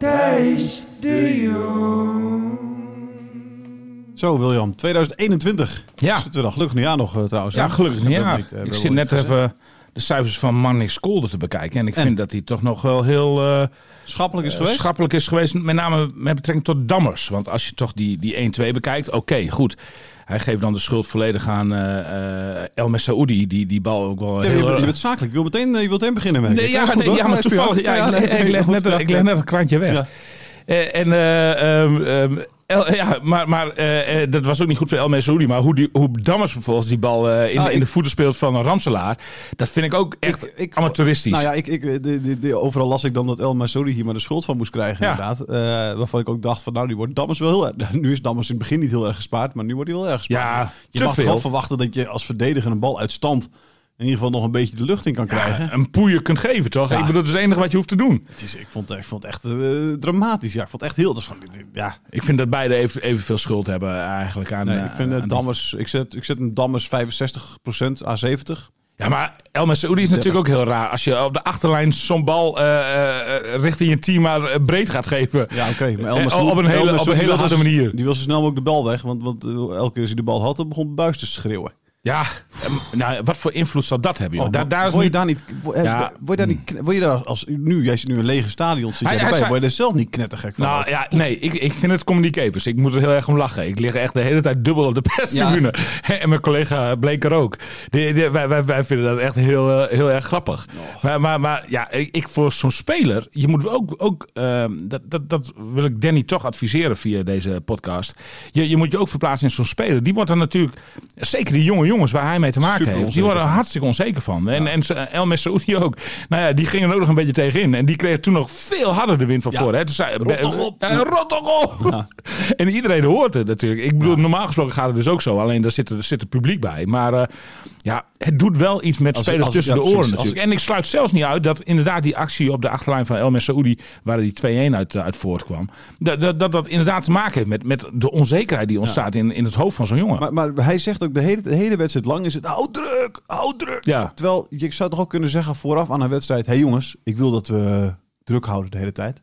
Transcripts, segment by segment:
Thijs de Jong. Zo, William, 2021. Ja. Zitten we dan gelukkig niet aan nog eh, trouwens. Ja, gelukkig niet. eh, ik zit net even de cijfers van Manning Kolder te bekijken. En ik En? vind dat hij toch nog wel heel eh, Schappelijk is geweest. schappelijk is geweest. Met name met betrekking tot Dammers. Want als je toch die, die 1-2 bekijkt, oké, goed. Hij geeft dan de schuld volledig aan eh, eh, El Messaoudi. Die die bal ook wel heel... je, je bent zakelijk. Je wil meteen, eh, je wilt meteen beginnen met. Nee, ja, nee, ja, maar toevallig. Ja, ik leg net een krantje weg. Eh, en, eh, ehm, ehm, El- ja, maar, maar eh, dat was ook niet goed voor El Messoudi. Maar hoe, die, hoe Dammers vervolgens die bal in, Ah, in ik- de voeten speelt van een Ramselaar. Dat vind ik ook echt Ik- ik- amateuristisch. Nou ja, ik, ik, de, de, de- overal las ik dan dat El Masoudi hier maar de schuld van moest krijgen, Ja. inderdaad. Waarvan ik ook dacht van, nou, die wordt Dammers wel heel erg... Nu is Dammers in het begin niet heel erg gespaard, maar nu wordt hij wel erg gespaard. Ja, je mag veel. wel verwachten dat je als verdediger een bal uit stand in ieder geval nog een beetje de lucht in kan krijgen. Ja, een poeier kunt geven, toch? Ja. Ik bedoel, dat is het enige wat je hoeft te doen. Het is, ik, vond, ik vond het echt eh, dramatisch. Ja, ik vond het echt heel... Dat is gewoon, ja, Ik vind dat beide even, evenveel schuld hebben eigenlijk aan... nee, eh, ik vind aan uh, Dammers... Ik zet, ik zet een Dammers 65% à 70. Ja, maar El Messaoudi is natuurlijk ook heel raar. Als je op de achterlijn zo'n bal eh, eh, richting je team maar eh, breed gaat geven. Ja, oké. maar Eh, op een El hele- op een hele harde dus- manier. Die wil zo snel mogelijk de bal weg. Want, want eh, elke keer als hij de bal had, dan begon Buis te schreeuwen. Ja, eh, nou, wat voor invloed zal dat hebben? Joh? Oh, daar, daar is word je nu- daar niet... Word, Ja. word je daar niet... kn- Word je daar als... Nu, jij zit nu een lege stadion, zit Hij- erbij. zei- Word je er zelf niet knettergek van? Nou ja, nee, ik, ik vind het comedy capers. Ik moet er heel erg om lachen. Ik lig echt de hele tijd dubbel op de perstribune. En mijn collega bleek er ook. Wij, wij, wij vinden dat echt heel, eh, heel erg grappig. Maar, maar, maar ja, ik, ik voor zo'n speler, je moet ook, ook ehm, dat, dat, dat wil ik Danny toch adviseren via deze podcast. Je, je moet je ook verplaatsen in zo'n speler. Die wordt dan natuurlijk, zeker die jonge jongens waar hij mee te maken heeft, die worden er hartstikke onzeker van. En, en El Messaoudi ook. Nou ja, die gingen er ook nog een beetje tegenin. En die kreeg toen nog veel harder de wind van voren. Hè. Dus hij- Rot toch op. Ja, rot toch op! En iedereen hoort het natuurlijk. Ik bedoel, normaal gesproken gaat het dus ook zo. Alleen daar zit, er zit het publiek bij. Maar eh, ja, het doet wel iets met Als- spelers als- tussen de oren natuurlijk. En ik sluit zelfs niet uit dat inderdaad die actie op de achterlijn van El Messaoudi, waar die 2-1 uit, eh, uit voortkwam, dat, dat, dat dat inderdaad te maken heeft met, met de onzekerheid die ontstaat in, in het hoofd van zo'n jongen. Maar, maar hij zegt ook de hele, de hele wedstrijd lang is het... Hou druk, hou druk. Ja. Terwijl je zou toch ook kunnen zeggen vooraf aan een wedstrijd... Hé hey jongens, ik wil dat we druk houden de hele tijd.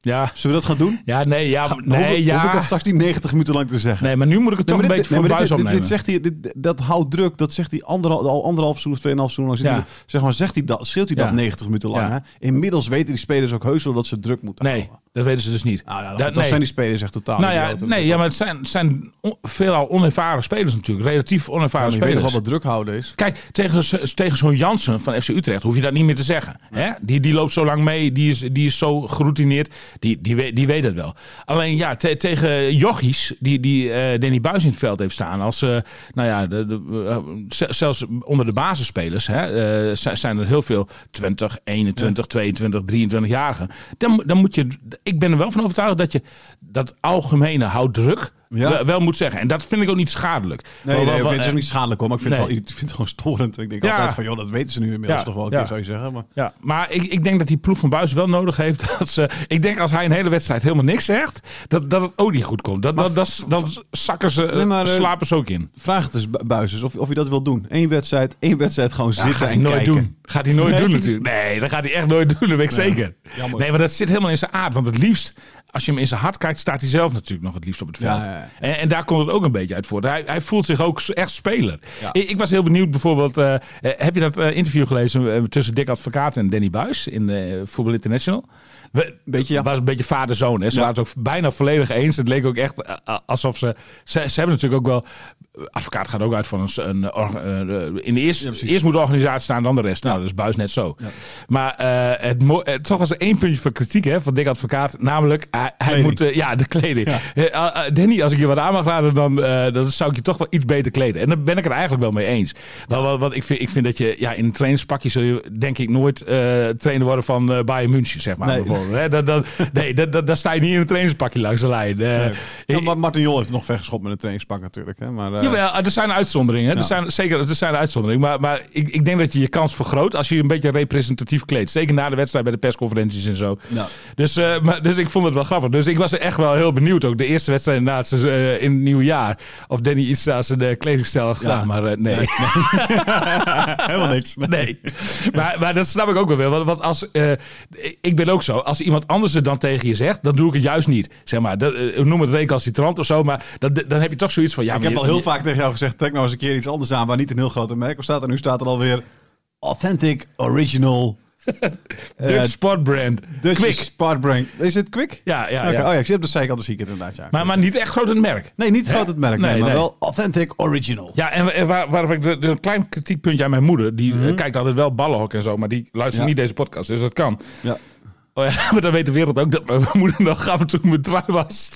Ja. Zullen we dat gaan doen? Ja, nee, ja, Ga- nee, hoef, ik- hoef ik ja. dat straks niet 90 minuten lang te zeggen? Nee, maar nu moet ik het toch een beetje nee, maar buis opnemen. dit zegt hij, dit, dat houdt druk, dat zegt hij anderhal, al anderhalf seizoen of tweeënhalf seizoen lang. Ja. hij zeg maar, zegt hij dat, scheelt hij dat Ja. 90 minuten lang. Ja. Hè? Inmiddels weten die spelers ook heus wel dat ze druk moeten Nee, houden. Dat weten ze dus niet. Nou ja, dat, Dat- nee. zijn die spelers echt totaal Nou ja, nee, ja, maar het zijn, zijn on- veelal onervaren spelers natuurlijk. Relatief Ja, onervaren weet toch spelers. wel wat druk houden is? Kijk, tegen, tegen zo'n Jansen van FC Utrecht hoef je dat niet meer te zeggen. Hè? Die, die loopt zo lang mee, die is, die is zo geroutineerd, die, die, weet, die weet het wel. Alleen ja, te- tegen jochies die, die eh, Danny Buis in het veld heeft staan. Als, eh, nou ja, de, de, eh, zelfs onder de basisspelers hè, zi- zijn er heel veel 20, 21, 22, 23-jarigen. Dan, dan moet je, ik ben er wel van overtuigd dat je dat algemene houddruk Ja. wel, wel moet zeggen. En dat vind ik ook niet schadelijk. Nee, Wel- nee, wel- oké, het is eh, ook niet schadelijk hoor, maar ik vind, Nee. het, wel, ik vind het gewoon storend. Ik denk Ja. altijd van, joh, dat weten ze nu inmiddels toch wel een keer, zou je zeggen. Maar... Ja, maar ik, ik denk dat die ploeg van Buis wel nodig heeft dat ze. Ik denk als hij een hele wedstrijd helemaal niks zegt, dat, dat het ook niet goed komt. Dat, dat, dat, dan zakken ze, Nee, maar, eh, slapen ze ook in. Vraag het eens, Bu- Buizers, of, of je dat wil doen. Eén wedstrijd, één wedstrijd gewoon zitten gaat hij en nooit kijken. doen. Gaat hij nooit Nee. doen natuurlijk. Nee, dat gaat hij echt nooit doen, dat weet ik zeker. Jammer. Nee, maar dat zit helemaal in zijn aard. Want het liefst, als je hem in zijn hart kijkt, staat hij zelf natuurlijk nog het liefst op het veld. Ja, ja, ja. En, en daar komt het ook een beetje uit voort. Hij, hij voelt zich ook echt speler. Ik, ik was heel benieuwd bijvoorbeeld, eh, eh, heb je dat eh, interview gelezen tussen Dick Advocaat en Danny Buis in eh Voetbal International? We, Beetje, ja. was een beetje vader-zoon. hè. Ze Ja. waren het ook bijna volledig eens. Het leek ook echt eh, alsof ze, ze... Ze hebben natuurlijk ook wel... Advocaat gaat ook uit van een... een eh, in de eerste, Ja, eerst moet de organisatie staan, dan de rest. Nou, dat is Buis net zo. Maar eh, het, eh, toch was er één puntje van kritiek hè, van Dick Advocaat. Namelijk, hij, moet... eh, ja, de kleding. Eh, eh, eh, Danny, als ik je wat aan mag laten, dan, eh, dan zou ik je toch wel iets beter kleden. En daar ben ik het eigenlijk wel mee eens. Want, want, want ik, vind, ik vind dat je... Ja, in een trainingspakje zul je denk ik nooit eh trainer worden van eh Bayern München, zeg maar. Nee. Hè. Dat, dat, nee, dat, dat, daar sta je niet in een trainingspakje langs de lijn. Eh, Ja, ik- maar Martin Jol heeft het nog vergeschopt met een trainingspak natuurlijk. Hè? Maar, eh, Jawel, er zijn uitzonderingen. hè. Ja. Er zijn, zeker, er zijn uitzonderingen. Maar, maar ik, ik denk dat je je kans vergroot als je een beetje representatief kleedt. Zeker na de wedstrijd bij de persconferenties en zo. Ja. Dus, eh, maar, dus ik vond het wel grappig. Dus ik was er echt wel heel benieuwd. Ook de eerste wedstrijd na het, eh, in het nieuwe jaar. Of Danny iets aan zijn kledingstijl had gedaan. Ja. Maar eh, nee. Helemaal niks. Nee. Maar, maar dat snap ik ook wel weer. Want, want als, ik ben ook zo. Als iemand anders het dan tegen je zegt, dan doe ik het juist niet. Zeg maar, dat, eh, noem het recalcitrant of zo. Maar dat, dan heb je toch zoiets van... Ja, ik heb je- al heel je- vaak tegen jou gezegd, trek nou eens een keer iets anders aan waar niet een heel grote merk op staat. En nu staat er alweer authentic, original, Dutch eh, sportbrand. Dutch Quick. Sport Is het Quick? Ja, ja, Oké, ja. Oh ja, ik zie op de zijkant, dan zie ik het inderdaad. Ja. Maar, maar niet echt groot het merk. nee, niet groot het merk, nee, Nee, maar nee. wel authentic, original. Ja, en waar, waar ik dus een klein kritiekpuntje aan mijn moeder. Die eh, kijkt altijd wel ballenhok en zo, maar die luistert Mhm. Ja. niet deze podcast, dus dat kan. Ja. Oh ja, maar dan weet de wereld ook dat mijn moeder nog af en toe mijn trui was.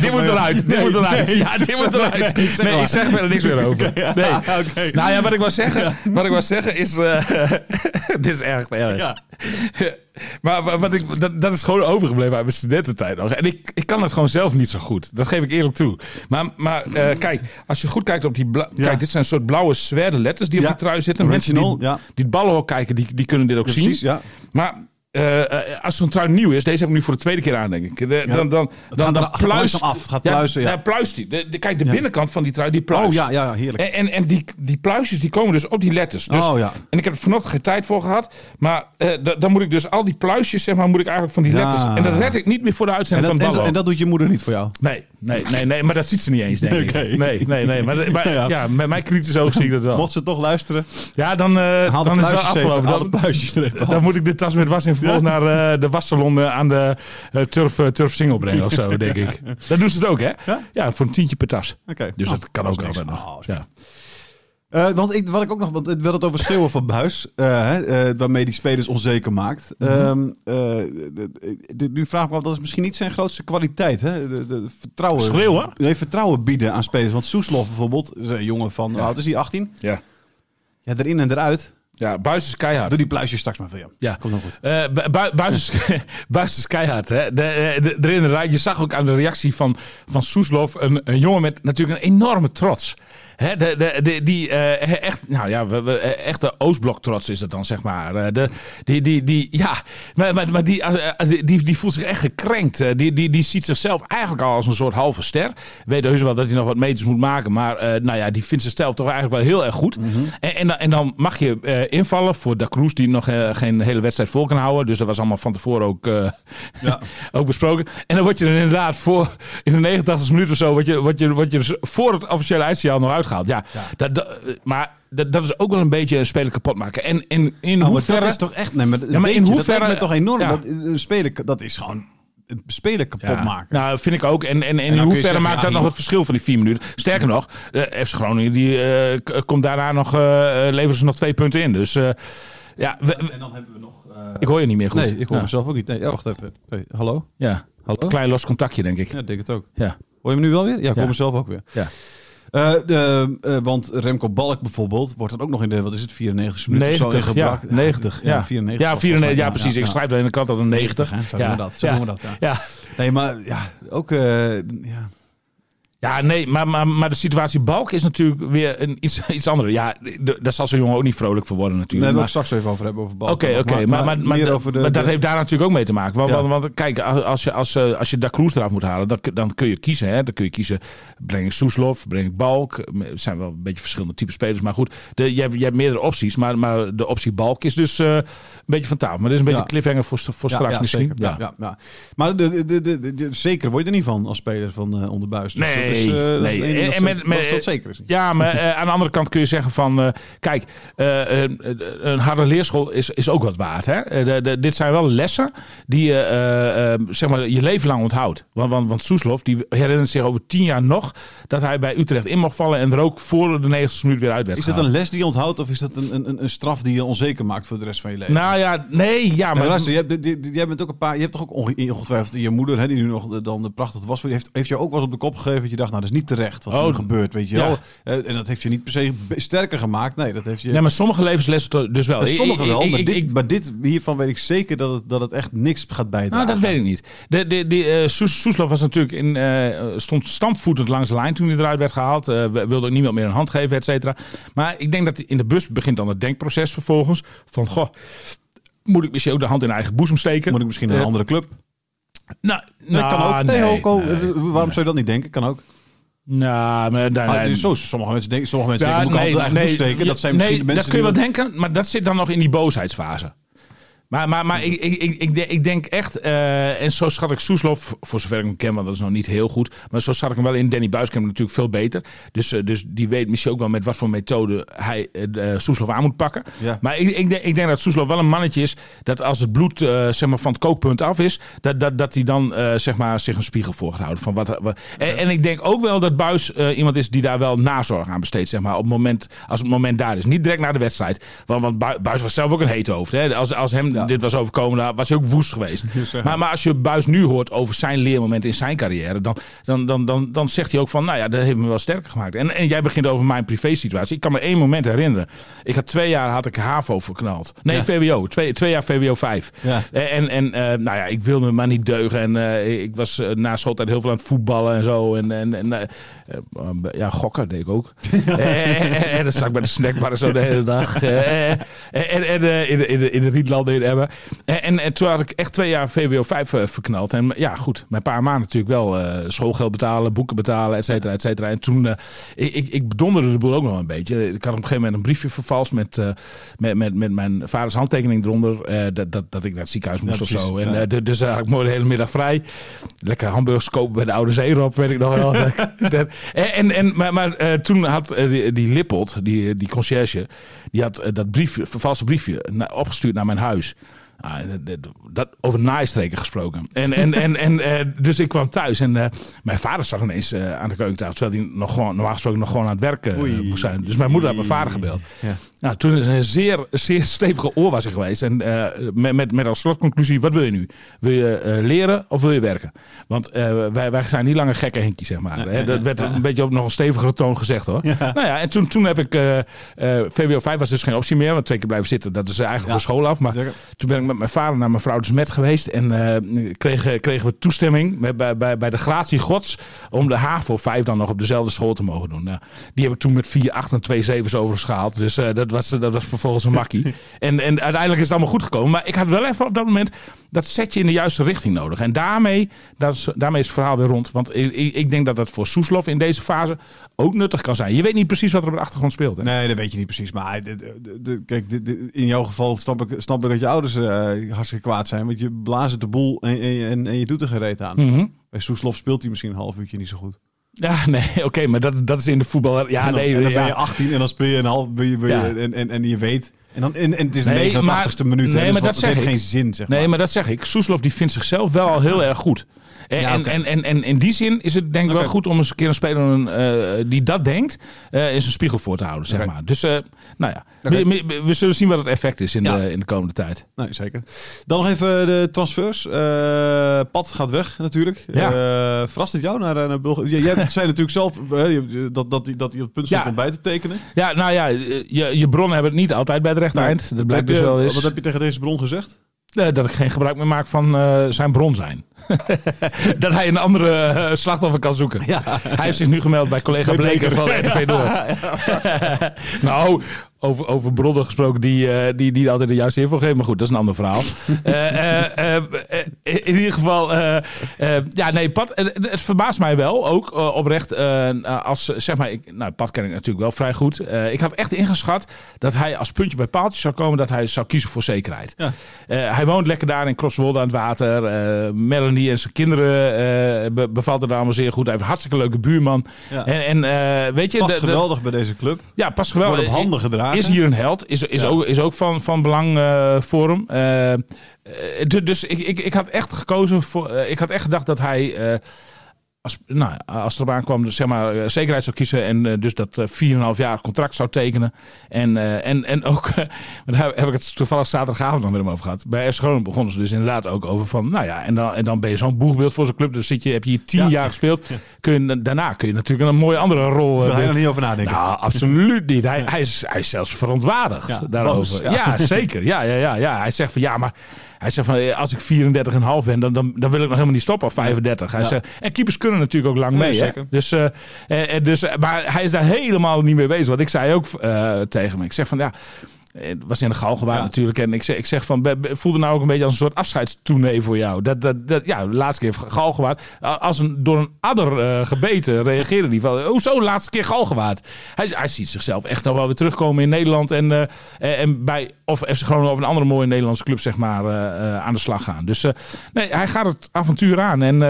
dit moet eruit, dit moet eruit. ja, dit moet eruit. nee, Nee, ik zeg verder niks meer over. Nee. oké. Nou ja, wat ik wil zeggen, wat ik wil zeggen is... eh, dit is echt erg. Ja. Maar, wat ik, dat, dat is gewoon overgebleven uit mijn studententijd nog. En ik, ik kan het gewoon zelf niet zo goed. Dat geef ik eerlijk toe. Maar, maar eh, kijk, als je goed kijkt op die... bla- Ja. Kijk, dit zijn een soort blauwe zware letters die Ja. op die trui zitten. Mensen die, ja. die het ballenhok kijken, die, die kunnen dit ook zien. precies, ja. Maar eh, als zo'n trui nieuw is, deze heb ik nu voor de tweede keer aan, denk ik. De- Ja. dan, dan, dan, gaat dan gaat langzaam af. Gaat pluizen, ja. pluist die. De, de- kijk, de Ja. binnenkant van die trui, die pluist. Oh ja, ja, ja, heerlijk. En, en, en die, die pluisjes die komen dus op die letters. Dus, Oh, ja. En ik heb er vanochtend geen tijd voor gehad. Maar eh, da- dan moet ik dus al die pluisjes, zeg maar, moet ik eigenlijk van die Ja. letters. En dat red ik niet meer voor de En uitzending dat, van en, dat, ballen. en dat doet je moeder niet voor jou? Nee, nee, nee, nee, maar dat ziet ze niet eens, denk ik. Nee, nee, nee. Maar, maar Ja. ja. met mijn kritische oog zie ik dat wel. Mocht ze toch luisteren, Ja, dan, de dan is het wel even. afgelopen. De Dan, dan moet ik de tas met was en vervolgens naar eh, de wassalon eh, aan de turf, turf single brengen of zo, denk ik. Dat doen ze het ook, hè? Ja? Ja, voor een tientje per tas. Oké. Dus Oh, dat kan ook altijd nog. Oh, ja. Eh, want ik, wat ik ook nog, want het werd het over schreeuwen van Buis, eh, eh, waarmee die spelers onzeker maakt. Mhm. Ehm, eh, nu vraag ik me af, dat is misschien niet zijn grootste kwaliteit, hè? De, de, vertrouwen. Schreeuwen? Nee, vertrouwen bieden aan spelers. Want Soeslof bijvoorbeeld, is een jongen van, oud is hij, 18? Ja. Ja, erin en eruit. Ja, Buis is keihard. Doe die pluisjes straks maar voor je. Ja. Komt dan goed. Eh, Bu- Bu- Buis is, Buis is keihard. Hè? De, de, erin en eruit. Je zag ook aan de reactie van, van Soeslof een, een jongen met natuurlijk een enorme trots. Hè, de, de, de, die eh, echt, nou ja, we, we, echte Oostblok trots is het dan, zeg maar. Eh, de, die, die, die, ja, maar, maar, maar die, eh, die, die voelt zich echt gekrenkt. Die, die, die ziet zichzelf eigenlijk al als een soort halve ster. Weet heus wel dat hij nog wat meters moet maken. Maar nou ja, die vindt zichzelf toch eigenlijk wel heel erg goed. en, en, dan- en dan mag je invallen voor Da Cruz, die nog geen hele wedstrijd vol kan houden. Dus dat was allemaal van tevoren ook, Ja. ook besproken. En dan word je er inderdaad voor in de 89 minuut of zo, word je, word je, word je voor het officiële eindsignaal nog uitgehaald. Ja, Dat, dat, maar dat, dat is ook wel een beetje een speler kapot maken. En in, in Nou, hoeverre... dat is toch echt, nee, maar, Ja, maar in dat hoeverre- lijkt me toch enorm. Ja. Dat, een speler, dat is gewoon een speler kapot Ja, maken. Nou, vind ik ook. En, en, en, in hoeverre zeggen, maakt ja, dat nog het verschil van die vier minuten? Sterker nog, eh FC Groningen die, eh, komt daarna nog, eh, eh, leveren ze nog twee punten in. Dus eh, ja, we- we- En dan hebben we nog... ik hoor je niet meer goed. nee, ik hoor ja. mezelf ook niet. Nee, ja, wacht even. Hey, hallo? Ja, Hallo? klein los contactje denk ik. Ja, ik denk het ook. Ja. Hoor je me nu wel weer? Ja, ik Ja. hoor mezelf ook weer. Ja. Eh, de, eh, want Remco Balk bijvoorbeeld wordt dan ook nog in de, wat is het, 94 minuten of zo 90, ja, ingebracht. 90, ja. 94. Ja, was 94, volgens mij. ja, precies. Ik schrijf aan de kant dat een 90. hè? Zo ja. doen we dat. Zo ja. doen we dat, ja. Ja. Nee, maar ja, ook... eh, ja. Ja, nee, maar, maar, maar de situatie Balk is natuurlijk weer een, iets, iets andere. Ja, de- daar zal zo'n jongen ook niet vrolijk voor worden Daar natuurlijk. wil ik Maar- straks even over hebben, over bal. Oké, oké, maar, maar, maar, de, maar dat heeft daar natuurlijk ook mee te maken. Want, Ja. want, want kijk, als je, als, eh, als je Da Cruz eraf moet halen, dan, kun- dan kun je kiezen. Hè? Dan kun je kiezen, breng ik Soeslof, breng ik Balk. Het zijn wel een beetje verschillende type spelers. Maar goed, de, je, hebt, je hebt meerdere opties. Maar, maar de optie Balk is dus eh, een beetje van tafel. Maar dit is een beetje Ja. cliffhanger voor, voor Ja, straks misschien. Zeker. Ja. Ja, ja. Maar de, de, de, zeker word je er niet van als speler van eh onderbuis. Dus Nee, dat is, eh, nee. En- dat en met- met- dat zeker is. Ja, maar eh, aan de andere kant kun je zeggen van... eh, kijk, een harde leerschool is, is ook wat waard. Hè? De, de- dit zijn wel lessen die je zeg maar, je leven lang onthoudt. Want, want, want Soeslof die herinnert zich over tien jaar nog... dat hij bij Utrecht in mocht vallen... en er ook voor de 90 minuut weer uit werd Is dat een les die je onthoudt of is dat een, een, een straf die je onzeker maakt voor de rest van je leven? Nou ja, nee, ja, maar maar... luister, je hebt, jij bent ook een paar. Je hebt toch ook onge- ongetwijfeld je moeder, hè, die nu nog de- dan de prachtig was, heeft, heeft je ook wel eens op de kop gegeven je dacht, nou, dat is niet terecht wat er Oh, gebeurt, weet je ja. wel. Eh, En dat heeft je niet per se sterker gemaakt. Nee, dat heeft je. Nee, maar sommige levenslessen dus wel. Eh, Sommige wel, ik- maar, dit, maar dit hiervan weet ik zeker dat het, dat het echt niks gaat bijdragen. Nou, dat weet ik niet. De, de, de, eh, Soes- Soeslof was natuurlijk in, eh, stond stampvoetend langs de lijn toen hij eruit werd gehaald. Eh, we- wilde ook niemand meer een hand geven, et cetera. Maar ik denk dat in de bus begint dan het denkproces vervolgens. Van, goh, moet ik misschien ook de hand in eigen boezem steken? Moet ik misschien naar een Eh, andere club? Nou, Nee, nou, kan ook. Nee, nee, ook nee. Eh, Waarom zou je dat niet denken? Kan ook. Nou, maar, daar- Ah, dus zo, sommige mensen denken, sommige mensen Ja, denken, moet ik altijd eigen steken. Dat zijn misschien nee, de mensen dat kun je wel denken, maar dat zit dan nog in die boosheidsfase. Maar, maar, maar ik, ik, ik, ik, denk- echt, eh, en zo schat ik Soeslof, voor zover ik hem ken, want dat is nog niet heel goed. Maar zo schat ik hem wel in. Danny Buiskamp natuurlijk veel beter. Dus, eh, dus die weet misschien ook wel met wat voor methode hij eh, Soeslof aan moet pakken. Ja. Maar ik, ik, denk, ik denk dat Soeslof wel een mannetje is, dat als het bloed zeg maar van het kookpunt af is, dat, dat, dat hij dan zeg maar zich een spiegel voor gaat houden. Van wat, wat, en, en ik denk ook wel dat Buis iemand is die daar wel nazorg aan besteedt, zeg maar, op het moment, als het moment daar is. Niet direct na de wedstrijd. Want, want Bui- Buis was zelf ook een hete hoofd. Hè? Als, als hem Ja. dit was overkomen, dan was hij ook woest geweest. Maar, maar als je Buis nu hoort over zijn leermoment in zijn carrière, dan, dan, dan, dan, dan zegt hij ook van, nou ja, dat heeft me wel sterker gemaakt. En, en jij begint over mijn privé situatie. Ik kan me één moment herinneren. Ik had twee jaar had ik HAVO verknald. Nee, Ja. VWO. Twee, twee jaar VWO 5. Ja. En, en eh, nou ja, ik wilde maar niet deugen. En eh, ik was eh, na schooltijd heel veel aan het voetballen en zo. En, en, en eh, eh, ja, gokken deed ik ook. en, en dan zat ik bij de snackbar zo de hele dag. Eh, en eh, in, de, in, de, in de Rietlanden Emmen. En, en, en toen had ik echt twee jaar VWO 5 eh, verknald. En ja, goed, mijn paar maanden natuurlijk wel eh, schoolgeld betalen, boeken betalen, et cetera, et cetera. En toen, eh, ik, ik, ik bedonderde de boel ook nog een beetje. Ik had op een gegeven moment een briefje vervalst met, met, met, met mijn vaders handtekening eronder. dat, dat, dat ik naar het ziekenhuis moest Ja, of zo. En, ja. dus daar had ik mooi de hele middag vrij. Lekker hamburgers kopen bij de Oude Zeerop, weet ik nog wel. Dat- en, en, maar maar toen had die, die Lippold, die, die conciërge, die had dat briefje, vervalste briefje opgestuurd naar mijn huis. Ah, dat- dat, over naaistreken gesproken. En, en, en, en, eh, dus ik kwam thuis en eh, mijn vader zat ineens eh, aan de keukentafel. Terwijl hij nog gewoon, normaal gesproken nog gewoon aan het werk eh, Oei. moest zijn. Dus mijn moeder had mijn vader gebeld. Ja. Nou, toen is een zeer, zeer stevige oorwassing geweest. En eh, met, met, met als slotconclusie, wat wil je nu? Wil je eh, leren of wil je werken? Want eh, wij, wij zijn niet langer gekke Henkie, zeg maar. Hè? Dat werd een beetje op nog een stevigere toon gezegd, hoor. Nou ja, en toen, toen heb ik... VWO 5 was dus geen optie meer, want twee keer blijven zitten, dat is eigenlijk van school af. Maar Zeker. toen ben ik met mijn vader naar mevrouw de Smet geweest. En kregen, kregen we toestemming met, bij, bij, bij de gratie gods... om de HAVO 5 dan nog op dezelfde school te mogen doen. Nou, die heb ik toen met 4, 8 en 2 zevens overigens gehaald. Dus eh, dat, was, dat was vervolgens een makkie. en, en uiteindelijk is het allemaal goed gekomen. Maar ik had wel even op dat moment dat setje in de juiste richting nodig. En daarmee, dat is, daarmee is het verhaal weer rond. Want ik, ik denk dat dat voor Soeslof in deze fase ook nuttig kan zijn. Je weet niet precies wat er op de achtergrond speelt. Hè? Nee, dat weet je niet precies. Maar de, de- de- de- kijk, in jouw geval snap ik, snap ik dat je ouders eh, hartstikke kwaad zijn. Want je blaast de boel en, en, en, en je doet er geen reet aan. Mhm. Bij Soeslof speelt hij misschien een half uurtje niet zo goed. Ja, nee, oké, maar dat, dat is in de voetbal. Ja, en dan, nee, en dan ben je 18 en dan speel je een half ben je, ben je- Ja. en, en, en je weet. En, dan, en, en het is de Nee, 89ste maar- minuut. nee, dus maar dat heeft ik. geen zin, zeg Nee, maar. maar dat zeg ik. Soeslof die vindt zichzelf wel al heel erg goed. En, Ja, en, en, en, en in die zin is het denk ik wel goed om eens een keer een speler eh, die dat denkt, eh in zijn spiegel voor te houden. Zeg maar. Dus eh, nou ja, we, we- we zullen zien wat het effect is in, Ja. de, in de komende tijd. Nee, zeker. Dan nog even de transfers. Eh Pat gaat weg natuurlijk. Ja. Eh, verrast het jou naar, naar Bulgarije? Jij zei natuurlijk zelf eh, dat, dat, hij- dat het punt stond Ja. om bij te tekenen. Ja, nou ja, je, je bronnen hebben het niet altijd bij het rechte eind. Dat blijkt Heb dus je- wel eens. Wat heb je tegen deze bron gezegd? Eh, dat ik geen gebruik meer maak van eh, zijn bron zijn. dat hij een andere eh, slachtoffer kan zoeken. Hij heeft zich nu gemeld bij collega Bleker van RTV Noord. nou, over, over bronnen gesproken die, eh, die niet altijd de juiste info geven. Maar goed, dat is een ander verhaal. Eh, eh, in ieder geval, ja nee, Pat, het, het verbaast mij wel ook oprecht. als, zeg maar, ik, nou, Pat ken ik natuurlijk wel vrij goed. Ik had echt ingeschat dat hij als puntje bij paaltje zou komen, dat hij zou kiezen voor zekerheid. Ja. Hij woont lekker daar in Crosswolde aan het water. Melanie en zijn kinderen be- bevalt er allemaal zeer goed. Hij heeft een hartstikke leuke buurman. Ja. En, en weet je, Past geweldig bij deze club. ja, pas geweldig. Wordt op handen gedragen. Is hier een held. Is, is, Ja. ook, is ook van, van belang eh, voor hem. Eh, eh, du- dus ik, ik, ik had echt gekozen voor. ik had echt gedacht dat hij. Eh, als, nou, als het erop aankwam, dus zeg maar, eh, zekerheid zou kiezen. En eh, dus dat eh, 4,5 jaar contract zou tekenen. En, eh, en, en ook, eh, daar heb ik het toevallig zaterdagavond nog met hem over gehad. Bij FC Groningen begonnen ze dus inderdaad ook over van, nou ja, en dan, en dan ben je zo'n boegbeeld voor zo'n club. Dus zit je, heb je hier 10 Ja. jaar gespeeld. Kun je, daarna kun je natuurlijk een mooie andere rol. eh, Daar ga je nog niet over nadenken. Nou, absoluut niet. Hij, hij, is, hij is zelfs verontwaardigd daarover. boos, ja. zeker. Ja, ja, ja, ja. Hij zegt van ja, maar hij zegt van eh, als ik 34,5 ben, dan, dan, dan wil ik nog helemaal niet stoppen op 35. Hij Ja. zegt, en keepers kunnen natuurlijk ook lang Nee, mee. Hè? Dus, eh, eh, dus, maar hij is daar helemaal niet mee bezig. Want ik zei ook tegen me, ik zeg van ja. Het was in de galgenwaard Ja. natuurlijk. En ik zeg, ik zeg van, voelde nou ook een beetje als een soort afscheidstournee voor jou. Dat, dat, dat, ja, de laatste keer galgenwaard. Als een, door een adder eh, gebeten reageerde die van, hoezo laatste keer galgenwaard? Hij, hij ziet zichzelf echt nog wel weer terugkomen in Nederland. En, eh, en bij, of FC Groningen of een andere mooie Nederlandse club zeg maar eh, aan de slag gaan. Dus nee, hij gaat het avontuur aan. En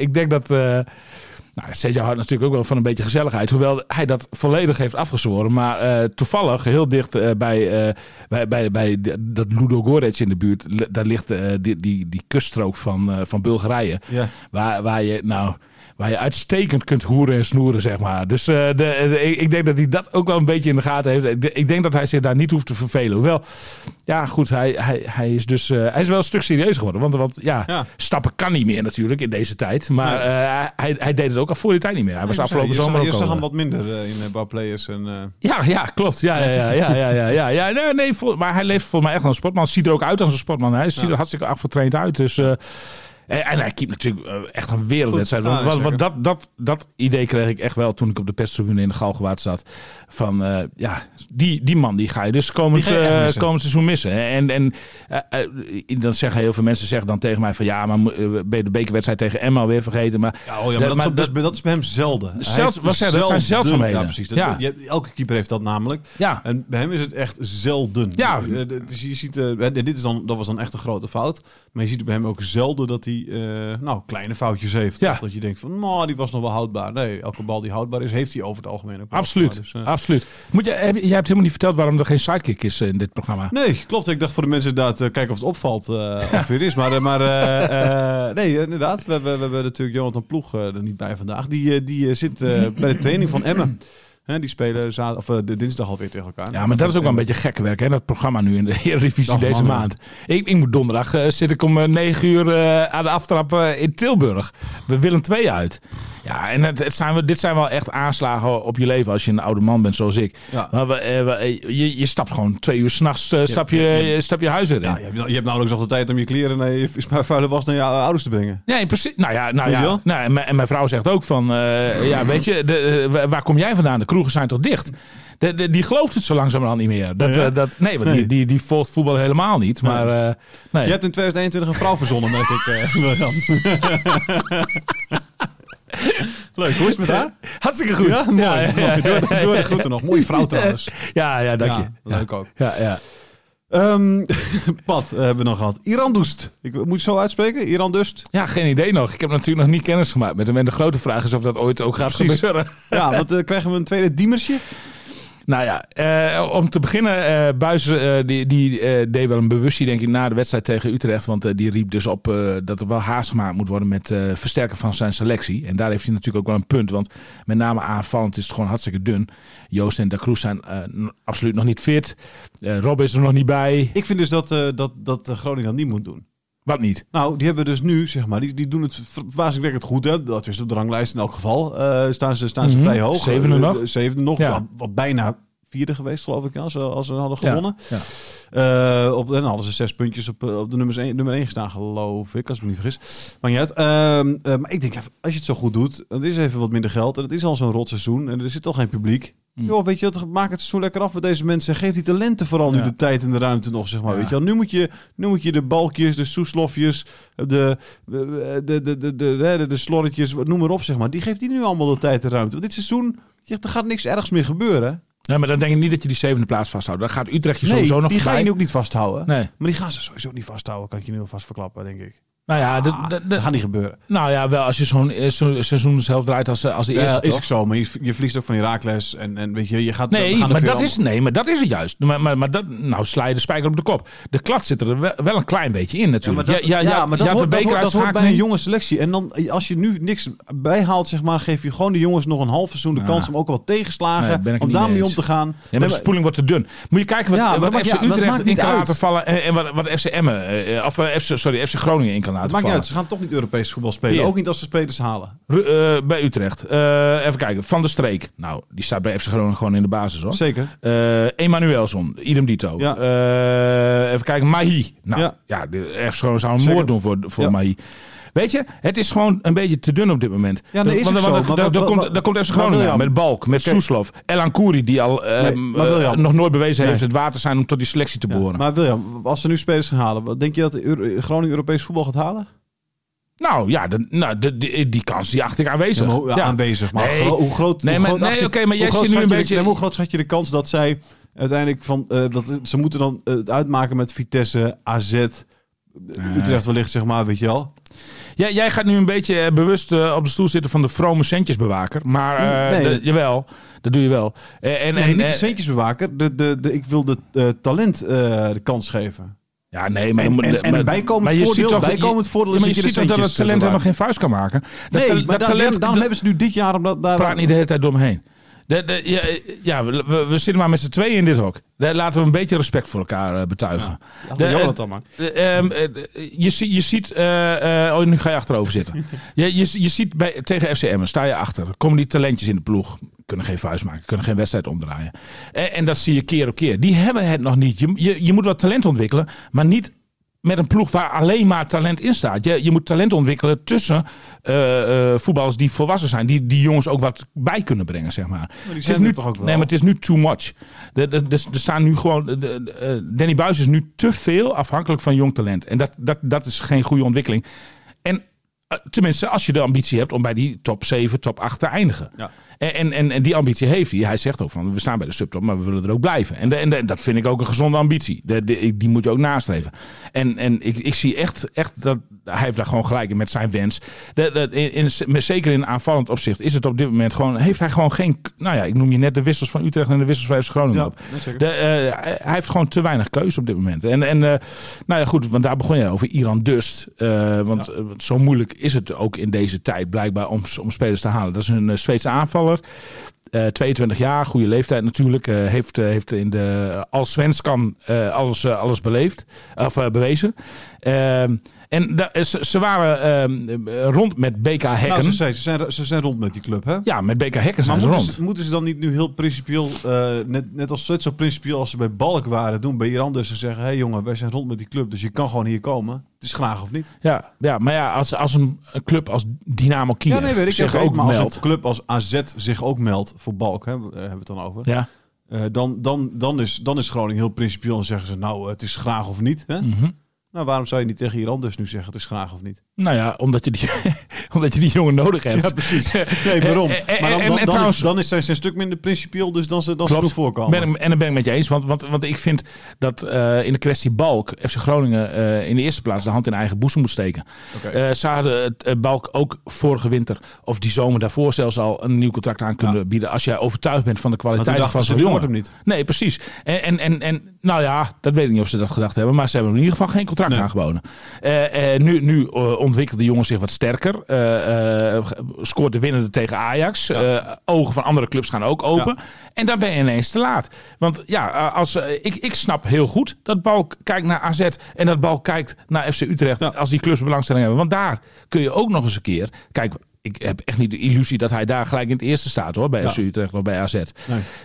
ik denk dat... nou, Seja houdt natuurlijk ook wel van een beetje gezelligheid. Hoewel hij dat volledig heeft afgezworen. Maar eh, toevallig, heel dicht eh, bij, eh, bij, bij, bij dat Ludo Goretz in de buurt. Daar ligt die, die, die kuststrook van, van Bulgarije. Ja. Waar, waar je nou... Waar je uitstekend kunt hoeren en snoeren, zeg maar. Dus eh, de, de- ik, denk dat hij dat ook wel een beetje in de gaten heeft. Ik, ik denk dat hij zich daar niet hoeft te vervelen. Hoewel, ja goed, hij, hij, hij is dus eh, hij is wel een stuk serieus geworden. Want, want ja, Ja. stappen kan niet meer natuurlijk in deze tijd. Maar eh, hij, hij deed het ook al voor die tijd niet meer. Hij was afgelopen zomer ook je zag hem wat minder in bouwplayers. En, Ja, ja, klopt. Ja, ja, ja, ja, ja, ja, ja, ja. Nee, nee, maar hij leeft volgens mij echt als een sportman. Ziet er ook uit als een sportman. Hij ziet er hartstikke afgetraind uit. Dus, en, en hij keept natuurlijk eh, echt een wereldwedstrijd. Goed. Want, want, want zeker. dat, dat, dat idee kreeg ik echt wel toen ik op de perstribune in de Galgenwaard zat. Van eh, ja, die, die man die ga je dus komend, je eh, komend seizoen missen. En, en dan zeggen heel veel mensen zeggen dan tegen mij van ja, maar ben je de bekerwedstrijd tegen Emma weer vergeten. Maar ja, oh ja, maar, dat, maar dat, is bij- dat is bij hem zelden. Wat zeg je, dat zijn zelden- zeldzaamheden. Ja, precies. Dat, Ja. je- elke keeper heeft dat namelijk. ja, En bij hem is het echt zelden. Ja. Dus je ziet, dit is dan, dat was dan echt een grote fout. Maar je ziet bij hem ook zelden dat hij eh, nou, kleine foutjes heeft. Ja. Dat je denkt van, nou, die was nog wel houdbaar. Nee, elke bal die houdbaar is, heeft hij over het algemeen ook absoluut. Dus, eh, absoluut. Moet je, heb, jij hebt helemaal niet verteld waarom er geen sidekick is eh, in dit programma. Nee, klopt. Ik dacht voor de mensen inderdaad kijken of het opvalt of weer is. Maar, maar nee, inderdaad. We, hebben we hebben natuurlijk Jonathan Ploeg er niet bij vandaag. Die, die zit bij de training van Emmen. Hè, die spelen of, eh, de dinsdag alweer tegen elkaar. Ja, maar dat is ook wel een beetje gekke werk, hè? Dat programma nu in de Eredivisie deze mannen. maand. Ik, ik moet donderdag eh, zit ik om eh, 9 uur aan de aftrap in Tilburg. We Willem 2 uit. Ja, en het, het zijn, dit zijn wel echt aanslagen op je leven als je een oude man bent zoals ik. Ja. Maar we, eh, we- je, je stapt gewoon twee uur s'nachts uh, stap je, ja, ja. je- stap je huis weer in. Ja, je, hebt, je hebt nauwelijks nog de tijd om je kleren naar je vuile was naar je ouders te brengen. Nee, precies. Nou ja, nou ja. Nou, en, mijn- en mijn vrouw zegt ook van, eh, ja, weet je, de, eh, waar- kom jij vandaan? De kroegen zijn toch dicht? De, de- die gelooft het zo langzamerhand niet meer. Dat, Ja? eh, dat, nee, want Nee. Die, die, die volgt voetbal helemaal niet. Maar eh, nee. Je hebt in 2021 een vrouw verzonnen, merk ik. eh, William. Leuk, hoe is het met haar? Hartstikke goed. Ja, mooi. Ja, ja, de groeten nog. Mooie vrouw trouwens. Ja, ja, dank je. leuk ook. Ja, ja. Pat, eh, hebben we nog gehad. Iran Doest. Ik moet je het zo uitspreken? Iran Dust. ja, geen idee nog. Ik heb natuurlijk nog niet kennis gemaakt met hem. En de grote vraag is of dat ooit ook gaat Precies. gebeuren. Ja, want eh, krijgen we een tweede diemersje? Nou ja, eh, om te beginnen, eh eh, die, die eh, deed wel een bewustzijn denk ik na de wedstrijd tegen Utrecht. Want die riep dus op dat er wel haast gemaakt moet worden met versterken van zijn selectie. En daar heeft hij natuurlijk ook wel een punt. Want met name aanvallend is het gewoon hartstikke dun. Joost en Da Cruz zijn absoluut nog niet fit. Rob is er nog niet bij. Ik vind dus dat, dat, dat Groningen dat niet moet doen. Wat niet? Nou, die hebben dus nu, zeg maar, die, die doen het waanzinnig goed. Hè? Dat is op de ranglijst in elk geval. eh, staan ze, staan ze Mhm. vrij hoog. Zevende Eh, nog. Zevende nog. Ja. Wat, wat bijna vierde geweest, geloof ik, als, ze- als ze hadden Ja, gewonnen. ja. Eh, op, en dan hadden ze zes puntjes op, op de nummers één, nummer 1 gestaan, geloof ik, als ik me niet vergis. Maar niet. Ehm, eh, maar ik denk, ja, als je het zo goed doet, dan is even wat minder geld. En het is al zo'n rot seizoen en er zit al geen publiek. Mm. Joh, weet je dat maak het zo lekker af met deze mensen. Geef die talenten vooral nu de tijd en de ruimte nog, zeg maar. Weet je. Nu, moet je, nu moet je de balkjes, de soeslofjes, de, de, de, de, de, de, slorretjes, noem maar op, zeg maar. Die geeft die nu allemaal de tijd en ruimte. Want dit seizoen, je, er gaat niks ergs meer gebeuren. Nee, maar dan denk ik niet dat je die zevende plaats vasthoudt. Dan gaat Utrecht je sowieso nog die ga je nu ook niet vasthouden. Nee. Maar die gaan ze sowieso niet vasthouden, kan je nu alvast verklappen, denk ik. Nou ja, de- Dat gaat niet gebeuren. nou ja, wel als je zo'n eh, seizoen zelf draait als, eh, als de eerste, Ja, is ook zo, maar je, je verliest ook van Herakles en, en weet je, je gaat... Nee, gaan maar dat is, nee, maar dat is het juist. Maar, maar, maar dat, nou sla je de spijker op de kop. De klad zit er wel, wel een klein beetje in Ja, natuurlijk. maar dat, ja, ja, ja, maar dat, hoort, de dat, hoort, dat hoort bij een jonge selectie. En dan, als je nu niks bijhaalt, zeg maar, geef je gewoon de jongens nog een half seizoen de Ja. kans om ook wat tegenslagen, ik om niet daarmee mee om te gaan. Nee, maar Nee, de spoeling wordt te dun. Moet je kijken wat, Ja, wat FC ja, Utrecht in kan laten vallen. En, wat, wat FC Emmen, eh, of FC, sorry, FC Groningen in kan het maakt niet uit, ze gaan toch niet Europees voetbal spelen. Ook niet als ze spelers halen. Ru- eh, bij Utrecht. Eh, even kijken. Van der Streek. Nou, die staat bij FC Groningen gewoon in de basis hoor. Zeker. Eh Emanuelson, idem dito. Ja. Even kijken, Mahi. Nou, ja, Ja. de FC Groningen zou een moord doen voor, voor. Mahi. Weet je, het is gewoon een beetje te dun op dit moment. Ja, nee, is ook want- zo, daar- komt, komt FC Groningen aan, met Balk, met Oké. Soeslof. Elan die al eh, Nee, maar eh, nog nooit bewezen heeft het water zijn om tot die selectie te behoren. Maar William, als ze nu spelers gaan halen, wat denk je dat Groningen Europees voetbal gaat halen? Nou ja, de, nou, de, die, die kans die acht ik aanwezig. Ja, maar aanwezig. Maar Nee. hoe groot, Nee, hoe maar- groot nee, oké, maar jij zit nu een de- beetje- hoe groot schat je de kans dat zij uiteindelijk van... eh, dat, ze moeten dan eh, het uitmaken met Vitesse, AZ, Utrecht wellicht, zeg maar, weet je wel. Ja, jij gaat nu een beetje eh, bewust eh, op de stoel zitten van de vrome centjesbewaker. Maar eh, Nee. de- jawel, dat doe je wel. En, Nee, en, niet de centjes bewaken. De, de, de, ik wil de talent de kans geven. Ja, nee, maar, En- en- en maar- een bijkomend maar je voordeel- ziet toch- bijkomend voordeel maar je dat je ziet toch dat het talent helemaal geen vuist kan maken. Dat, Nee, maar dat talent, daarom hebben ze nu dit jaar... Om dat, daar, praat niet de hele tijd door me heen. De, de, ja, eh, ja, we, we- zitten maar met z'n tweeën in dit hok. De- laten we een beetje respect voor elkaar eh, betuigen. Ja, dat dan. Eh, ehm, eh, je, je ziet... eh, eh, oh, nu ga je achterover zitten. je, je, je ziet bij, tegen FCM, sta je achter. Komen die talentjes in de ploeg. Kunnen geen vuist maken. Kunnen geen wedstrijd omdraaien. En, en dat zie je keer op keer. Die hebben het nog niet. Je, je, je moet wat talent ontwikkelen. Maar niet met een ploeg waar alleen maar talent in staat. Je, je moet talent ontwikkelen tussen eh, eh, voetballers die volwassen zijn. Die, die jongens ook wat bij kunnen brengen, zeg maar. Het is nu, toch ook wel? Nee, maar het is nu too much. Er staan nu gewoon. de- de- eh, Danny Buis is nu te veel afhankelijk van jong talent. En dat, dat, dat is geen goede ontwikkeling. En tenminste, als je de ambitie hebt om bij die top 7, top 8 te eindigen. Ja. En, en, en, die ambitie heeft hij. Hij zegt ook van we staan bij de subtop, maar we willen er ook blijven. En, de- en de- dat vind ik ook een gezonde ambitie. De, die moet je ook nastreven. En, en ik, ik zie echt, echt dat hij heeft daar gewoon gelijk in met zijn wens. In, in- zeker in aanvallend opzicht is het op dit moment gewoon. Heeft hij gewoon geen. Nou ja, ik noem je net de wissels van Utrecht en de wissels van FC Groningen Ja, op. eh, hij heeft gewoon te weinig keuze op dit moment. En, en eh, nou ja, goed, want daar begon je over Iran Dust. Eh, want zo moeilijk is het ook in deze tijd blijkbaar om, om spelers te halen. Dat is een Zweedse aanvaller. Eh 22 jaar, goede leeftijd natuurlijk. eh, heeft, eh, heeft in de als Svenskan eh alles, eh, alles beleefd, of eh, bewezen. En da- ze, ze waren ehm, rond met BK Hekken. Nou, ze, zijn, ze, zijn, ze zijn rond met die club, hè? ja, met BK Hekken Maar zijn ze rond. ze, moeten ze dan niet nu heel principieel, eh, net, net als net zo principieel als ze bij Balk waren, doen bij Iran dus en zeggen, hé hey jongen, wij zijn rond met die club, dus je kan gewoon hier komen. Het is graag of niet. Ja, ja, maar ja, als, als een, club als Dynamo Kiev ja, nee, weet ik. zich ook maar als meldt. een club als AZ zich ook meldt voor Balk, hè, hebben we het dan over, Ja. eh, dan, dan, dan, is, dan is Groningen heel principieel en zeggen ze, nou, het is graag of niet. Hè? Mhm. Nou, waarom zou je niet tegen Iran dus nu zeggen, het is graag of niet? Nou ja, omdat je die, omdat je die jongen nodig hebt. Ja, precies. Nee, waarom? Maar dan, dan, is, dan is zij een stuk minder principieel dus dan ze, dan ze Klopt. doen voorkomen. En dan ben ik met je eens. Want, want, want ik vind dat eh, in de kwestie Balk FC Groningen eh, in de eerste plaats de hand in eigen boezem moet steken. Ze hadden het eh, Balk ook vorige winter of die zomer daarvoor zelfs al een nieuw contract aan kunnen Ja. bieden. Als jij overtuigd bent van de kwaliteit van ze, die jongen. wordt hem niet. Nee, precies. En, en, en, en nou ja, dat weet ik niet of ze dat gedacht hebben. Maar ze hebben in ieder geval geen contract Nee. aangeboden. Eh, eh, nu nu eh, ontwikkelt de jongen zich wat sterker. Scoort de winnende tegen Ajax. Ogen van andere clubs gaan ook open. En dan ben je ineens te laat. Want ja, als, ik, ik snap heel goed dat Balk kijkt naar AZ. En dat Balk kijkt naar FC Utrecht. Ja. Als die clubs belangstelling hebben. Want daar kun je ook nog eens een keer... Kijk, ik heb echt niet de illusie dat hij daar gelijk in het eerste staat hoor. Bij Ja. FC Utrecht of bij AZ. Nee.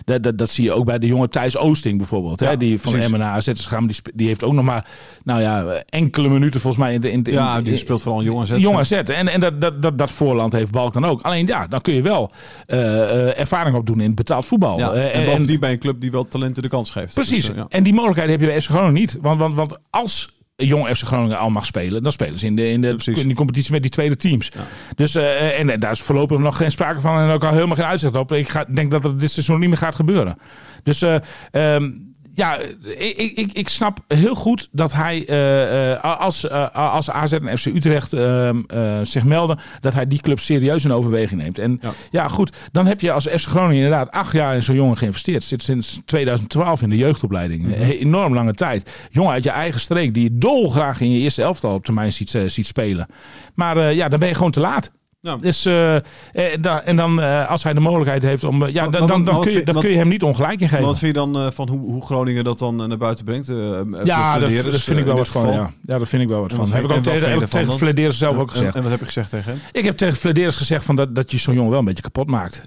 Dat, dat, dat zie je ook bij de jonge Thijs Oosting bijvoorbeeld. Ja, hè, die van. Emmen naar AZ is gegaan. Die, die heeft ook nog maar nou ja, enkele minuten volgens mij in de... In, Ja, die speelt vooral een jonge. Jong AZ. En, en dat, dat, dat, dat voorland heeft Balk dan ook. Alleen ja, dan kun je wel eh, ervaring opdoen in het betaald voetbal. Ja, Eh, en bovendien bij een club die wel talenten de kans geeft. Precies. Dus, eh. En die mogelijkheid heb je bij FC Groningen niet. Want, want, want als jong FC Groningen al mag spelen, dan spelen ze in, de, in, de, in die competitie met die tweede teams. Ja. Dus, eh, en, en daar is voorlopig nog geen sprake van en ook al helemaal geen uitzicht op. Ik ga, denk dat het dit seizoen niet meer gaat gebeuren. Dus eh, ehm, ja, ik, ik, ik snap heel goed dat hij, eh, eh, als, eh, als AZ en FC Utrecht ehm, eh, zich melden, dat hij die club serieus in overweging neemt. En Ja. ja. goed, dan heb je als FC Groningen inderdaad acht jaar in zo'n jongen geïnvesteerd. Zit sinds 2012 in de jeugdopleiding. Mhm. Enorm lange tijd. Jongen uit je eigen streek die je dolgraag in je eerste elftal op termijn ziet, ziet spelen. Maar ja, dan ben je gewoon te laat. Ja. Dus, eh, eh, da- en dan eh, als hij de mogelijkheid heeft om. eh, ja, dan, dan, kun je, dan kun je hem niet ongelijk in geven. wat vind je dan van hoe, hoe Groningen dat dan naar buiten brengt? Ja, dat, vind ik wel wat van. Ja. ja, dat vind ik wel wat En van. Heb ik ook tegen, tegen? Flederis zelf ook gezegd. En, wat heb je gezegd tegen hem? Ik heb tegen Flederis gezegd van dat, dat je zo'n jongen wel een beetje kapot maakt.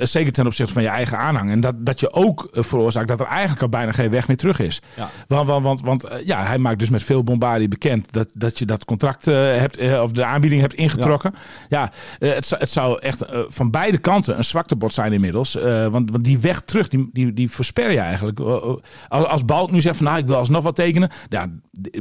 Zeker ten opzichte van je eigen aanhang. En dat, dat je ook veroorzaakt dat er eigenlijk al bijna geen weg meer terug is. Want, want, want, want ja, hij maakt dus met veel bombardie bekend dat, dat je dat contract hebt, of de aanbieding hebt ingetrokken. Ja, het, zou- het zou echt eh, van beide kanten een zwaktebod zijn inmiddels. Eh, want, want die weg terug, die, die, die versper je eigenlijk. Eh, eh, als, als Balk nu zegt van nou, ik wil alsnog wat tekenen. Ja,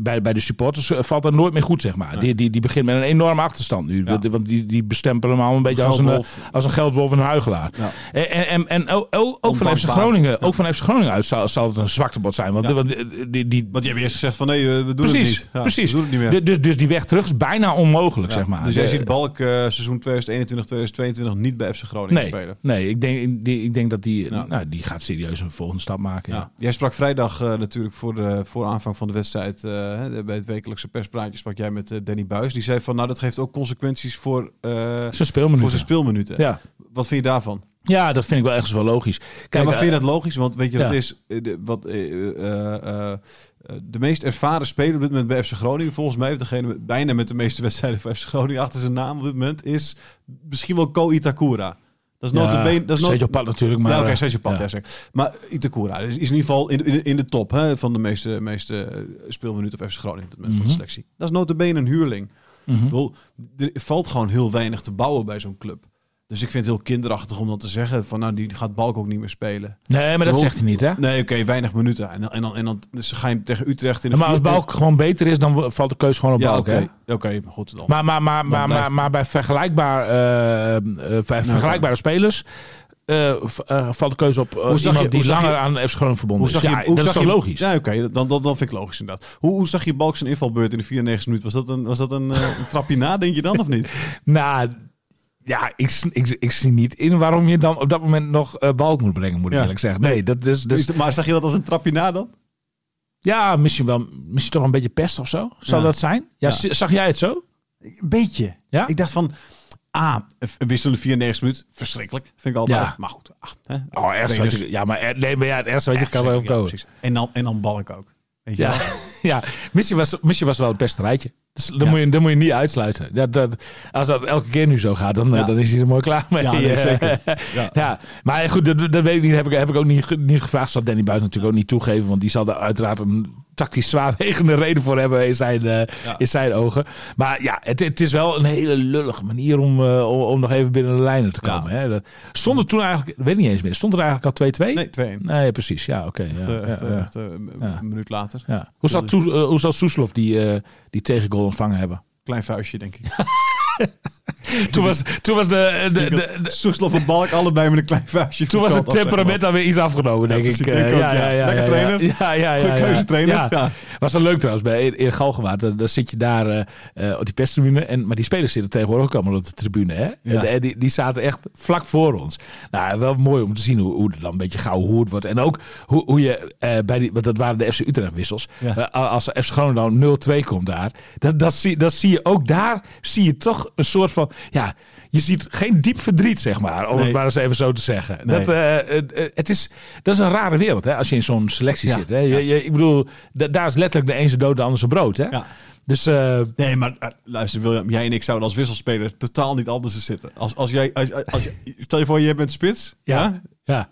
bij, bij de supporters eh, valt dat nooit meer goed, zeg maar. Die, die, die begint met een enorme achterstand nu. Ja. Want, die, die bestempelen hem al een beetje als een, eh, Geldwolf. als een geldwolf en een huigelaar. Ja. En, en, en, ook, ook, van FC. Groningen, ook van FC Groningen uit zal, zal het een zwaktebod zijn. Want, want die, die, Want die hebben eerst gezegd van nee, eh, we doen precies, het niet. Ja, precies. We doen het niet meer. Du- Dus, dus die weg terug is bijna onmogelijk, zeg maar. Dus jij ziet Balk eh, seizoen 2021, 2022 niet bij FC Groningen Nee, spelen. nee ik, denk, die, ik denk dat die, Ja. nou, die gaat serieus een volgende stap maken. Ja. Ja. Jij sprak vrijdag eh, natuurlijk voor de voor aanvang van de wedstrijd hè, bij het wekelijkse perspraatje sprak jij met eh, Danny Buis. Die zei van nou dat geeft ook consequenties voor, Zijn speelminuten. voor zijn speelminuten. Ja. Wat vind je daarvan? ja, dat vind ik wel ergens wel logisch. Kijk, ja, maar vind je dat logisch? Want weet je, dat is wat, de meest ervaren speler op dit moment bij FC Groningen, volgens mij, degene bijna met de meeste wedstrijden van FC Groningen achter zijn naam op dit moment, is misschien wel Ko Itakura. Dat is ja, notabene... Dat is Sergio Pat natuurlijk, maar... ja, oké, eh, Sergio Pat, ja. ja. zeg. Maar Itakura is, in ieder geval in, in, in de top hè, van de meeste, meeste eh, speelminuten op FC Groningen op dit moment van de Mhm. selectie. Dat is notabene een huurling. Ik bedoel, er valt gewoon heel weinig te bouwen bij zo'n club. Dus ik vind het heel kinderachtig om dan te zeggen van nou, die gaat Balk ook niet meer spelen. Nee, maar dat zegt hij niet, hè? Nee, oké, weinig minuten. En dan, en dan, en dan dus ga je tegen Utrecht in de maar als Balk gewoon beter is, dan valt de keus gewoon op Ja, Balk, oké. hè? Oké, maar goed dan. Maar, maar, maar, maar, maar, maar bij, vergelijkbaar, eh, eh, bij vergelijkbare spelers eh, valt de keuze op Hoe zag iemand je- die hoe langer je- aan FC Groningen verbonden hoe is. zag je, Ja, hoe dat is zag toch je, logisch? Ja, oké, dan, dan, dan vind ik logisch inderdaad. Hoe, hoe zag je Balk zijn invalbeurt in de 94 minuut? Was dat een, was dat een, een trapje na, denk je dan, of niet? Nou, ja, ik, ik, ik zie niet in waarom je dan op dat moment nog eh, Balk moet brengen, moet ik Ja. eerlijk zeggen. Nee, dat is... Dus, maar zag je dat als een trapje na dan? ja, misschien wel, misschien toch een beetje pest of zo. Zou Ja. dat zijn? Ja, zag jij het zo? Een beetje. Ja? Ik dacht van, ah, een wisselende 94 minuut, verschrikkelijk. Vind ik altijd. Ja. Maar goed. Ach, hè, Oh, je, ja, maar er- nee, maar ja, het weet je kan wel precies. En dan, en dan Balk ook. Weet je Ja. Missie, was, Missie was wel het beste rijtje. Dus dan, Ja. moet je, dan moet je niet uitsluiten. Dat, dat, als dat elke keer nu zo gaat, dan, Ja. dan is hij er mooi klaar mee. Ja, zeker. Ja. ja. Maar goed, dat, dat weet ik niet. Heb ik, heb ik ook niet, niet gevraagd. Zal Danny Buis natuurlijk ook niet toegeven. Want die zal daar uiteraard een tactisch zwaarwegende reden voor hebben in zijn, eh, Ja. in zijn ogen. Maar ja, het, het is wel een hele lullige manier om, eh, om, om nog even binnen de lijnen te Ja. komen. Hè. Dat, stond er toen eigenlijk, weet ik niet eens meer, stond er eigenlijk al 2-2? Nee, 2-1. Nee, precies. Ja, oké. Een minuut later. Ja. Hoe zal, eh, hoe zal Soeslof die, eh die tegengoal ontvangen hebben? Klein vuistje, denk ik. Toen was, toen was de, de, de, de- Soeslof en Balk allebei met een klein vuistje. toen was het temperament maar. alweer iets afgenomen, denk ik. Eh, ja. Lekker trainer. Ja, ja, ja. Goeie ja, trainer. Ja. Ja. Was wel leuk trouwens, bij in, Galgenwaard. Dan, dan zit je daar eh, eh, op die perstribune. En, maar die spelers zitten tegenwoordig ook allemaal op de tribune. Hè? Die, die zaten echt vlak voor ons. Nou, wel mooi om te zien hoe, hoe er dan een beetje gauw hoerd wordt. En ook hoe, hoe je bij die, want dat waren de FC Utrecht wissels. Als FC Groningen dan 0-2 komt daar. Dat, dat, zie, dat zie je ook daar. Zie je toch een soort van, ja... Je ziet geen diep verdriet, zeg maar, om Nee. het maar eens even zo te zeggen. Nee. Dat, eh, eh, eh, het is, dat is een rare wereld, hè, als je in zo'n selectie Ja. zit. Hè. Je, je, ik bedoel, da- daar is letterlijk de een zijn dood, de ander zijn brood. Hè. Ja. Dus Nee, maar luister William, jij en ik zouden als wisselspeler totaal niet anders zitten. Als, als jij, als, als, stel je voor, jij bent spits. ja, ja,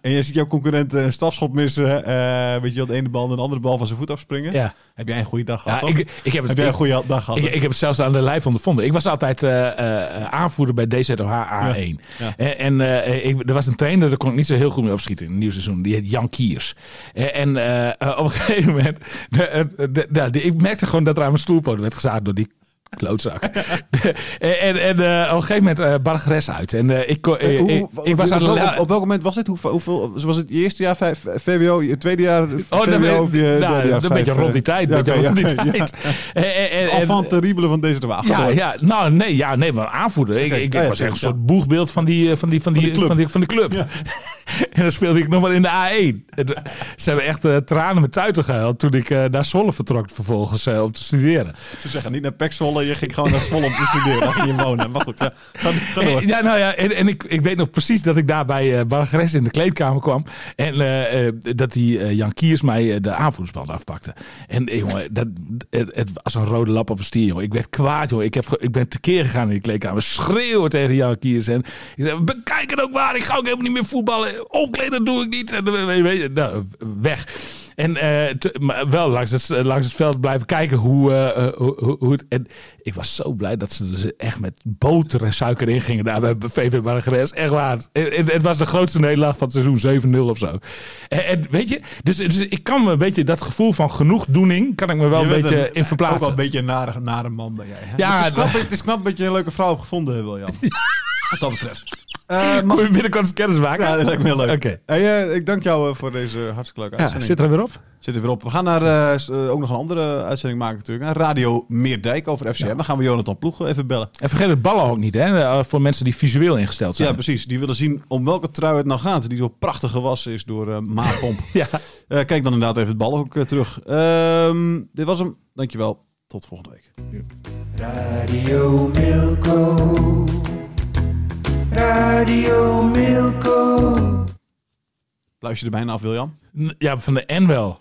En je ziet jouw concurrent een stafschop missen. eh, weet je wel, de ene bal en de andere bal van zijn voet afspringen. ja. Heb jij een goede dag gehad? ja ik, ik heb het heb jij een goede dag gehad? Ik, ik heb het zelfs aan de lijf ondervonden. Ik was altijd eh, eh, aanvoerder bij DZOH A1. Ja. En, en eh, ik, er was een trainer, daar kon ik niet zo heel goed mee opschieten in het nieuwe seizoen. Die heet Jan Kiers. En, eh, op een gegeven moment, de, de, de- de- ik merkte gewoon dat er aan mijn stoelpoot werd gezaagd door die klootzak. en en, eh, op een gegeven moment uh, Bargres uit. En eh, ik, eh, Eh, hoe- ik, ik was op, aan de... welk- op, welk moment was dit? Hoeveel, hoeveel was het je eerste jaar vijf, VWO, je tweede jaar Oh, VWO dan of je nou, jaar een beetje vijf, rond die eh, tijd. ja, beetje oké, rond die ja, tijd. En- en- en- terrible van deze wagen. Ja, ja, nou nee, ja, nee, maar aanvoerder. Ik, ik, ja, ik ja, was echt een soort boegbeeld van die, eh, van die, van die, van die, van die club. en dan speelde ik nog maar in de A1. En, eh, Ze hebben echt eh, tranen met tuiten gehuild toen ik eh, naar Zwolle vertrok vervolgens eh, om te studeren. Ze zeggen niet naar Pek Zwolle, je ging gewoon naar Zwolle om te studeren. Ging je wonen. Maar goed, ja, ga, door. En, ja, nou ja, en, en ik, ik weet nog precies dat ik daar bij eh Bargres in de kleedkamer kwam. En eh, eh, dat die eh, Jan Kiers mij eh, de aanvoersband afpakte. En eh, jongen, dat, het, het was een rode lap op een stier, jongen. Ik werd kwaad, jongen. Ik, heb, ik ben tekeer gegaan in die kleedkamer. Schreeuwen tegen Jan Kiers. En ik zei, bekijk het ook maar. Ik ga ook helemaal niet meer voetballen. Omkleden doe ik niet. En, eh, weet je, nou, weg. En eh, te- maar wel langs het, langs het veld blijven kijken hoe, eh, eh, hoe, hoe- hoe het... En ik was zo blij dat ze dus echt met boter en suiker ingingen daar bij VV Bargres. Echt waar. Het, het- was de grootste nederlaag van het seizoen, 7-0 of zo. En, en weet je, dus, dus ik kan me een beetje dat gevoel van genoegdoening, kan ik me wel een beetje in Ook wel verplaatsen. een beetje een nare, nare man ben jij. hè? Ja, het, is knap, dat- het is knap dat je een leuke vrouw hebt gevonden, William. Wat dat betreft. Eh, mag Moet je binnenkort eens kennis maken? Ja, dat lijkt me heel leuk. Oké. Hey, eh, ik dank jou eh, voor deze hartstikke leuke Ja, uitzending. zit er weer op? Zit er weer op. We gaan naar, ook nog een andere uitzending maken natuurlijk. Naar Radio Meerdijk over FCM. Dan gaan we Jonathan Ploeg even bellen. En vergeet het ballen ook niet, hè? Voor mensen die visueel ingesteld zijn. Ja, precies. Die willen zien om welke trui het nou gaat. Die zo prachtig gewassen is door eh Maapomp. Ja. Eh, kijk dan inderdaad even het bal ook terug. Ehm, dit was hem. Dankjewel. Tot volgende week. Radio Milko. Radio Milko. Luister je er bijna af, William? N- Ja, van de N wel.